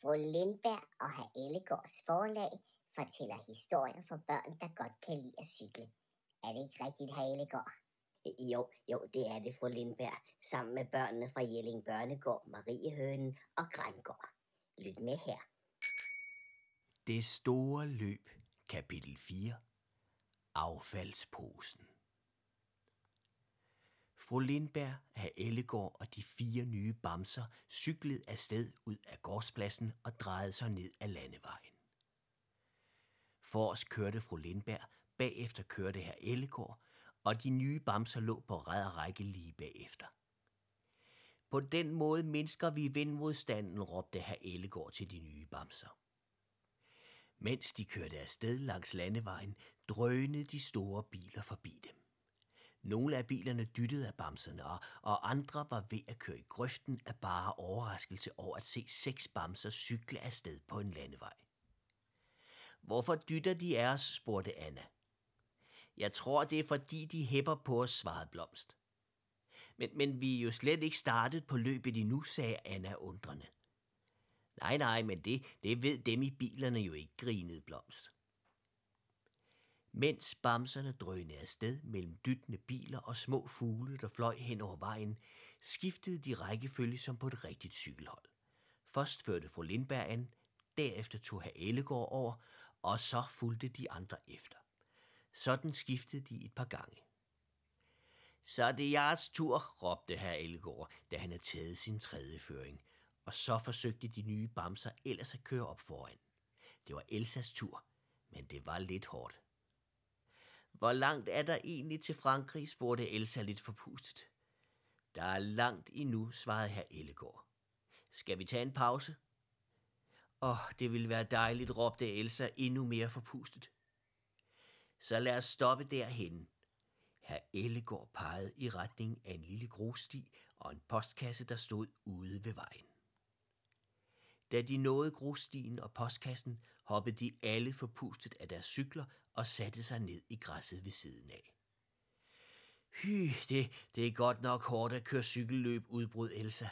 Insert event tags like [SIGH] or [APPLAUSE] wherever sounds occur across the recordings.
Fru Lindberg og herr Ellegårds forlag fortæller historier for børn, der godt kan lide at cykle. Er det ikke rigtigt, herr Ellegård? Jo, jo, det er det, fru Lindberg, sammen med børnene fra Jelling Børnegård, Mariehønen og Grængård. Lyt med her. Det store løb, kapitel 4. Affaldsposen. Fru Lindberg, herr Ellegård og de fire nye bamser cyklede afsted ud af gårdspladsen og drejede sig ned ad landevejen. Forrest kørte fru Lindberg, bagefter kørte herr Ellegård, og de nye bamser lå på ræd og række lige bagefter. På den måde mindsker vi vindmodstanden, råbte herr Ellegård til de nye bamser. Mens de kørte afsted langs landevejen, drønede de store biler forbi dem. Nogle af bilerne dyttede af bamserne, og, og andre var ved at køre i grøften af bare overraskelse over at se seks bamser cykle afsted på en landevej. Hvorfor dytter de af os, spurgte Anna. Jeg tror, det er fordi, de hæpper på os, svarede Blomst. Men, men vi er jo slet ikke startet på løbet endnu, sagde Anna undrende. Nej, nej, men det, det ved dem i bilerne jo ikke, grinede Blomst. Mens bamserne drønede afsted mellem dyttende biler og små fugle, der fløj hen over vejen, skiftede de rækkefølge som på et rigtigt cykelhold. Først førte fru Lindberg an, derefter tog herr Ellegård over, og så fulgte de andre efter. Sådan skiftede de et par gange. Så er det jeres tur, råbte herr Ellegård, da han havde taget sin tredje føring, og så forsøgte de nye bamser ellers at køre op foran. Det var Elsas tur, men det var lidt hårdt. Hvor langt er der egentlig til Frankrig, spurgte Elsa lidt forpustet. Der er langt endnu, svarede herr Ellegård. Skal vi tage en pause? Åh, oh, det ville være dejligt, råbte Elsa endnu mere forpustet. Så lad os stoppe derhen. Herr Ellegård pegede i retning af en lille grussti og en postkasse, der stod ude ved vejen. Da de nåede grusstien og postkassen, hoppede de alle forpustet af deres cykler og satte sig ned i græsset ved siden af. Hy, det, det er godt nok hårdt at køre cykelløb, udbrød Elsa.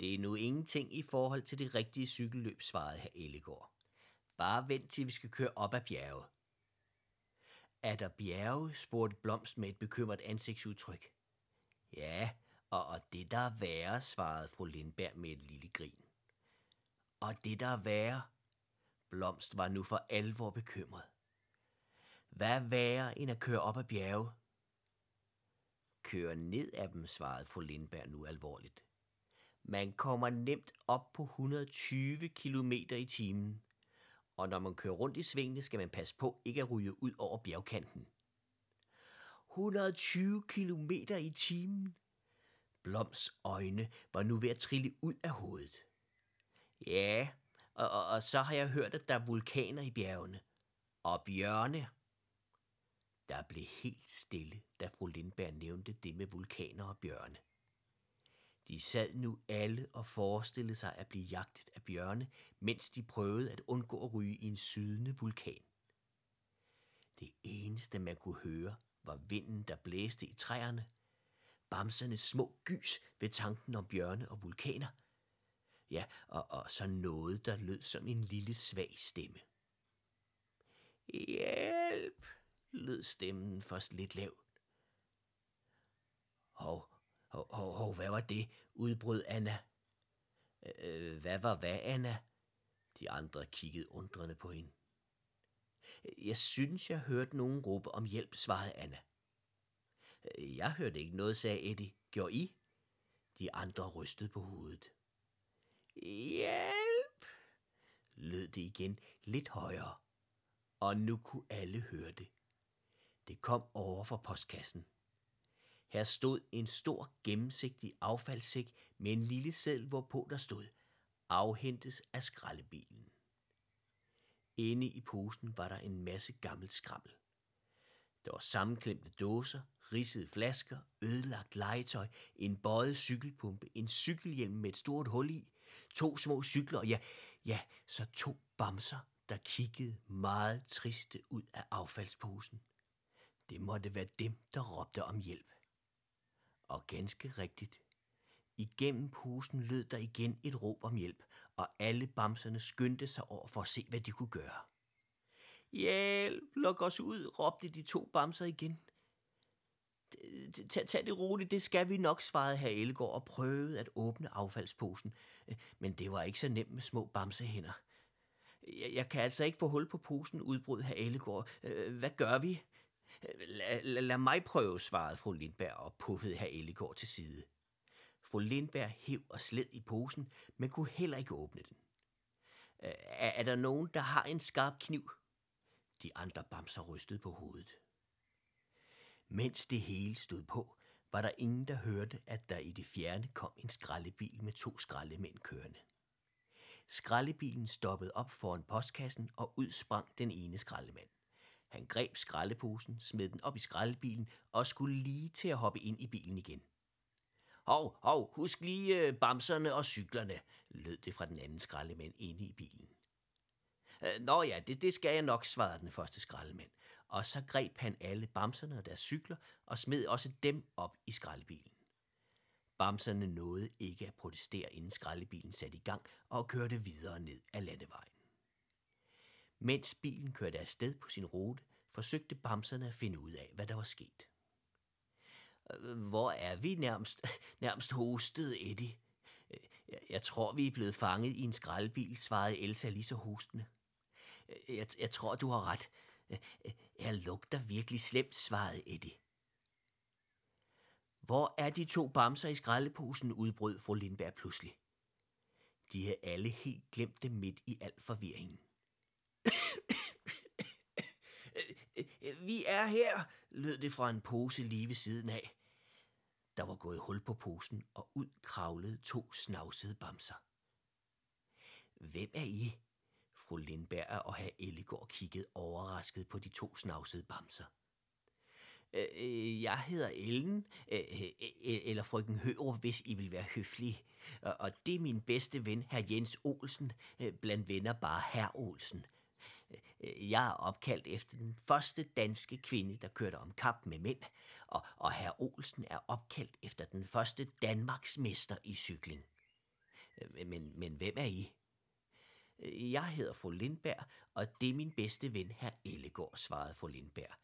Det er nu ingenting i forhold til det rigtige cykelløb, svarede herr Ellegård. Bare vent til vi skal køre op ad bjerget. Er der bjerge? spurgte Blomst med et bekymret ansigtsudtryk. Ja, og, og det der er værre, svarede fru Lindberg med et lille grin. Og det der er værre, Blomst var nu for alvor bekymret. Hvad værre end at køre op ad bjerge? Køre ned af dem, svarede fru Lindberg nu alvorligt. Man kommer nemt op på 120 km i timen og når man kører rundt i svingene, skal man passe på ikke at ryge ud over bjergkanten. 120 km i timen. Bloms øjne var nu ved at trille ud af hovedet. Ja, og, og, og så har jeg hørt, at der er vulkaner i bjergene. Og bjørne. Der blev helt stille, da fru Lindberg nævnte det med vulkaner og bjørne. De sad nu alle og forestillede sig at blive jagtet af bjørne, mens de prøvede at undgå at ryge i en sydende vulkan. Det eneste, man kunne høre, var vinden, der blæste i træerne, bamsernes små gys ved tanken om bjørne og vulkaner, ja, og, og så noget, der lød som en lille svag stemme. Hjælp, lød stemmen først lidt lavt. Hov, Hov, hov, hov, hvad var det? udbrød Anna. Øh, hvad var hvad, Anna? De andre kiggede undrende på hende. Jeg synes, jeg hørte nogen råbe om hjælp, svarede Anna. Øh, jeg hørte ikke noget, sagde Eddie. Gjorde I? De andre rystede på hovedet. Hjælp! lød det igen lidt højere, og nu kunne alle høre det. Det kom over for postkassen. Her stod en stor gennemsigtig affaldssæk med en lille seddel, hvorpå der stod afhentes af skraldebilen. Inde i posen var der en masse gammelt skrammel. Der var sammenklemte dåser, ridsede flasker, ødelagt legetøj, en bøjet cykelpumpe, en cykelhjelm med et stort hul i, to små cykler, ja, ja, så to bamser, der kiggede meget triste ud af affaldsposen. Det måtte være dem, der råbte om hjælp. Og ganske rigtigt, Igennem posen lød der igen et råb om hjælp, og alle bamserne skyndte sig over for at se, hvad de kunne gøre. Hjælp, luk os ud, råbte de to bamser igen. Tag, tag det roligt, det skal vi nok, svarede herr Ellegaard og prøvede at åbne affaldsposen. Men det var ikke så nemt med små bamsehænder. Jeg, jeg kan altså ikke få hul på posen, udbrød herr Ellegaard. Øh, hvad gør vi? Lad, lad, lad mig prøve, svarede fru Lindberg og puffede herr Ellegaard til side. Fru Lindberg hæv og sled i posen, men kunne heller ikke åbne den. Øh, er, er der nogen, der har en skarp kniv? De andre bamser rystede på hovedet. Mens det hele stod på, var der ingen, der hørte, at der i det fjerne kom en skraldebil med to skraldemænd kørende. Skraldebilen stoppede op foran postkassen, og udsprang den ene skraldemand. Han greb skraldeposen, smed den op i skraldebilen og skulle lige til at hoppe ind i bilen igen. Hov, hov, husk lige øh, bamserne og cyklerne, lød det fra den anden skraldemand inde i bilen. Øh, nå ja, det, det skal jeg nok, svarede den første skraldemand. Og så greb han alle bamserne og deres cykler og smed også dem op i skraldebilen. Bamserne nåede ikke at protestere, inden skraldebilen satte i gang og kørte videre ned ad landevejen. Mens bilen kørte afsted på sin rute, forsøgte bamserne at finde ud af, hvad der var sket. Hvor er vi nærmest, nærmest hostede Eddie. Jeg tror, vi er blevet fanget i en skraldebil, svarede Elsa lige så hostende. Jeg, jeg tror, du har ret. Øh, øh, jeg lugter virkelig slemt, svarede Eddie. Hvor er de to bamser i skraldeposen, udbrød fru Lindberg pludselig. De havde alle helt glemt det midt i al forvirringen. [COUGHS] Vi er her, lød det fra en pose lige ved siden af. Der var gået hul på posen, og ud kravlede to snavsede bamser. Hvem er I? Fru Lindberg og herr Ellegård kiggede overrasket på de to snavsede bamser. Øh, øh jeg hedder Ellen, øh, øh, øh, eller frøken Hørup, hvis I vil være høflige. Og det er min bedste ven, herr Jens Olsen, blandt venner bare herr Olsen. Jeg er opkaldt efter den første danske kvinde, der kørte om kap med mænd, og, og herr Olsen er opkaldt efter den første Danmarksmester i cykling. Men, men hvem er I? Jeg hedder fru Lindberg, og det er min bedste ven, herr Ellegård, svarede fru Lindberg.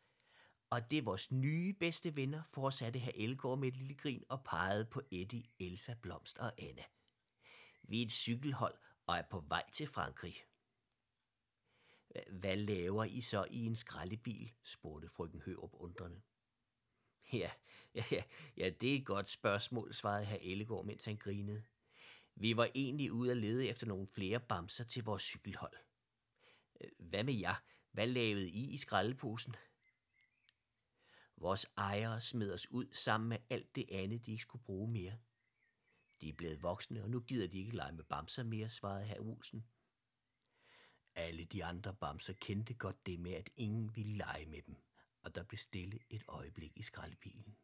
Og det er vores nye bedste venner, fortsatte herr Ellegård med et lille grin og pegede på Eddie, Elsa, Blomst og Anna. Vi er et cykelhold og er på vej til Frankrig. Hvad laver I så i en skraldebil? spurgte frøken Hørup undrende. Ja, ja, ja, ja, det er et godt spørgsmål, svarede herr Ellegård, mens han grinede. Vi var egentlig ude at lede efter nogle flere bamser til vores cykelhold. Øh, hvad med jer? Hvad lavede I i skraldeposen? Vores ejere smed os ud sammen med alt det andet, de ikke skulle bruge mere. De er blevet voksne, og nu gider de ikke lege med bamser mere, svarede herr Olsen. Alle de andre bamser kendte godt det med, at ingen ville lege med dem, og der blev stille et øjeblik i skraldebilen.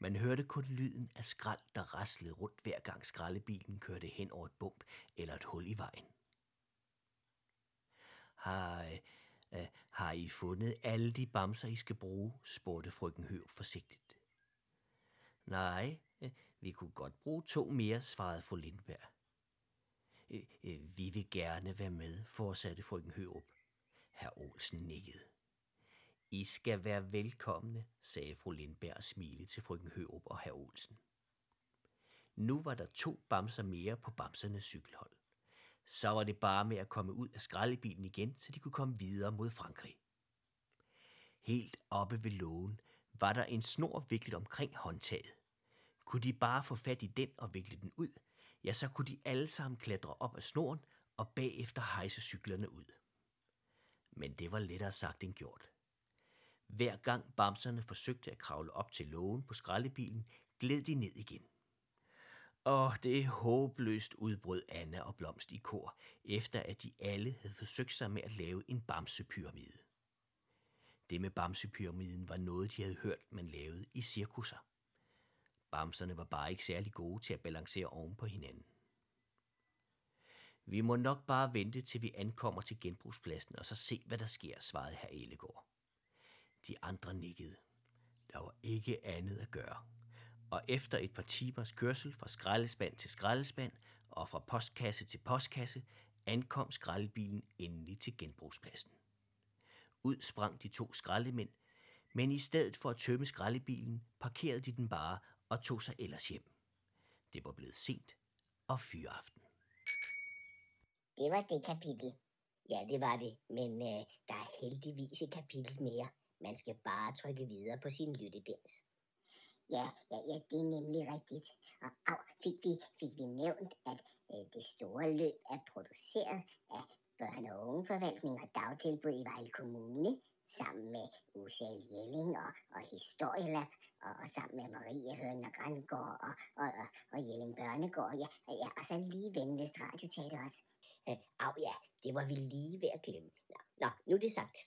Man hørte kun lyden af skrald, der raslede rundt hver gang skraldebilen kørte hen over et bump eller et hul i vejen. Har, øh, har I fundet alle de bamser, I skal bruge? spurgte frøken Høv forsigtigt. Nej, øh, vi kunne godt bruge to mere, svarede fru Lindberg. Øh, øh, vi vil gerne være med, fortsatte frøken Hørup. Herr Olsen nikkede. I skal være velkomne, sagde fru Lindberg og til frøken Hørup og herr Olsen. Nu var der to bamser mere på bamsernes cykelhold. Så var det bare med at komme ud af skraldebilen igen, så de kunne komme videre mod Frankrig. Helt oppe ved lågen var der en snor viklet omkring håndtaget. Kunne de bare få fat i den og vikle den ud, ja, så kunne de alle sammen klatre op af snoren og bagefter hejse cyklerne ud. Men det var lettere sagt end gjort. Hver gang bamserne forsøgte at kravle op til lågen på skraldebilen, gled de ned igen. Og det er håbløst udbrød Anna og Blomst i kor, efter at de alle havde forsøgt sig med at lave en bamsepyramide. Det med bamsepyramiden var noget, de havde hørt, man lavede i cirkusser. Bamserne var bare ikke særlig gode til at balancere oven på hinanden. Vi må nok bare vente, til vi ankommer til genbrugspladsen, og så se, hvad der sker, svarede herr Elegård. De andre nikkede. Der var ikke andet at gøre. og efter et par timers kørsel fra skraldespand til skraldespand og fra postkasse til postkasse, ankom skraldebilen endelig til genbrugspladsen. Ud sprang de to skraldemænd, men i stedet for at tømme skraldebilen, parkerede de den bare og tog sig ellers hjem. Det var blevet sent og fyraften. Det var det kapitel. Ja, det var det, men øh, der er heldigvis et kapitel mere. Man skal bare trykke videre på sin lyttedens. Ja, ja, ja, det er nemlig rigtigt. Og au, fik vi, fik vi nævnt, at øh, det store løb er produceret af børne- og ungeforvaltning og dagtilbud i Vejle Kommune, sammen med Usal Jelling og, og Historielab, og, og sammen med Marie Høn og Grandgård og, og, og, og Jelling Børnegård, ja, ja, og så lige Venløst Radioteater også. Øh, au ja, det var vi lige ved at glemme. Nå, nå nu er det sagt.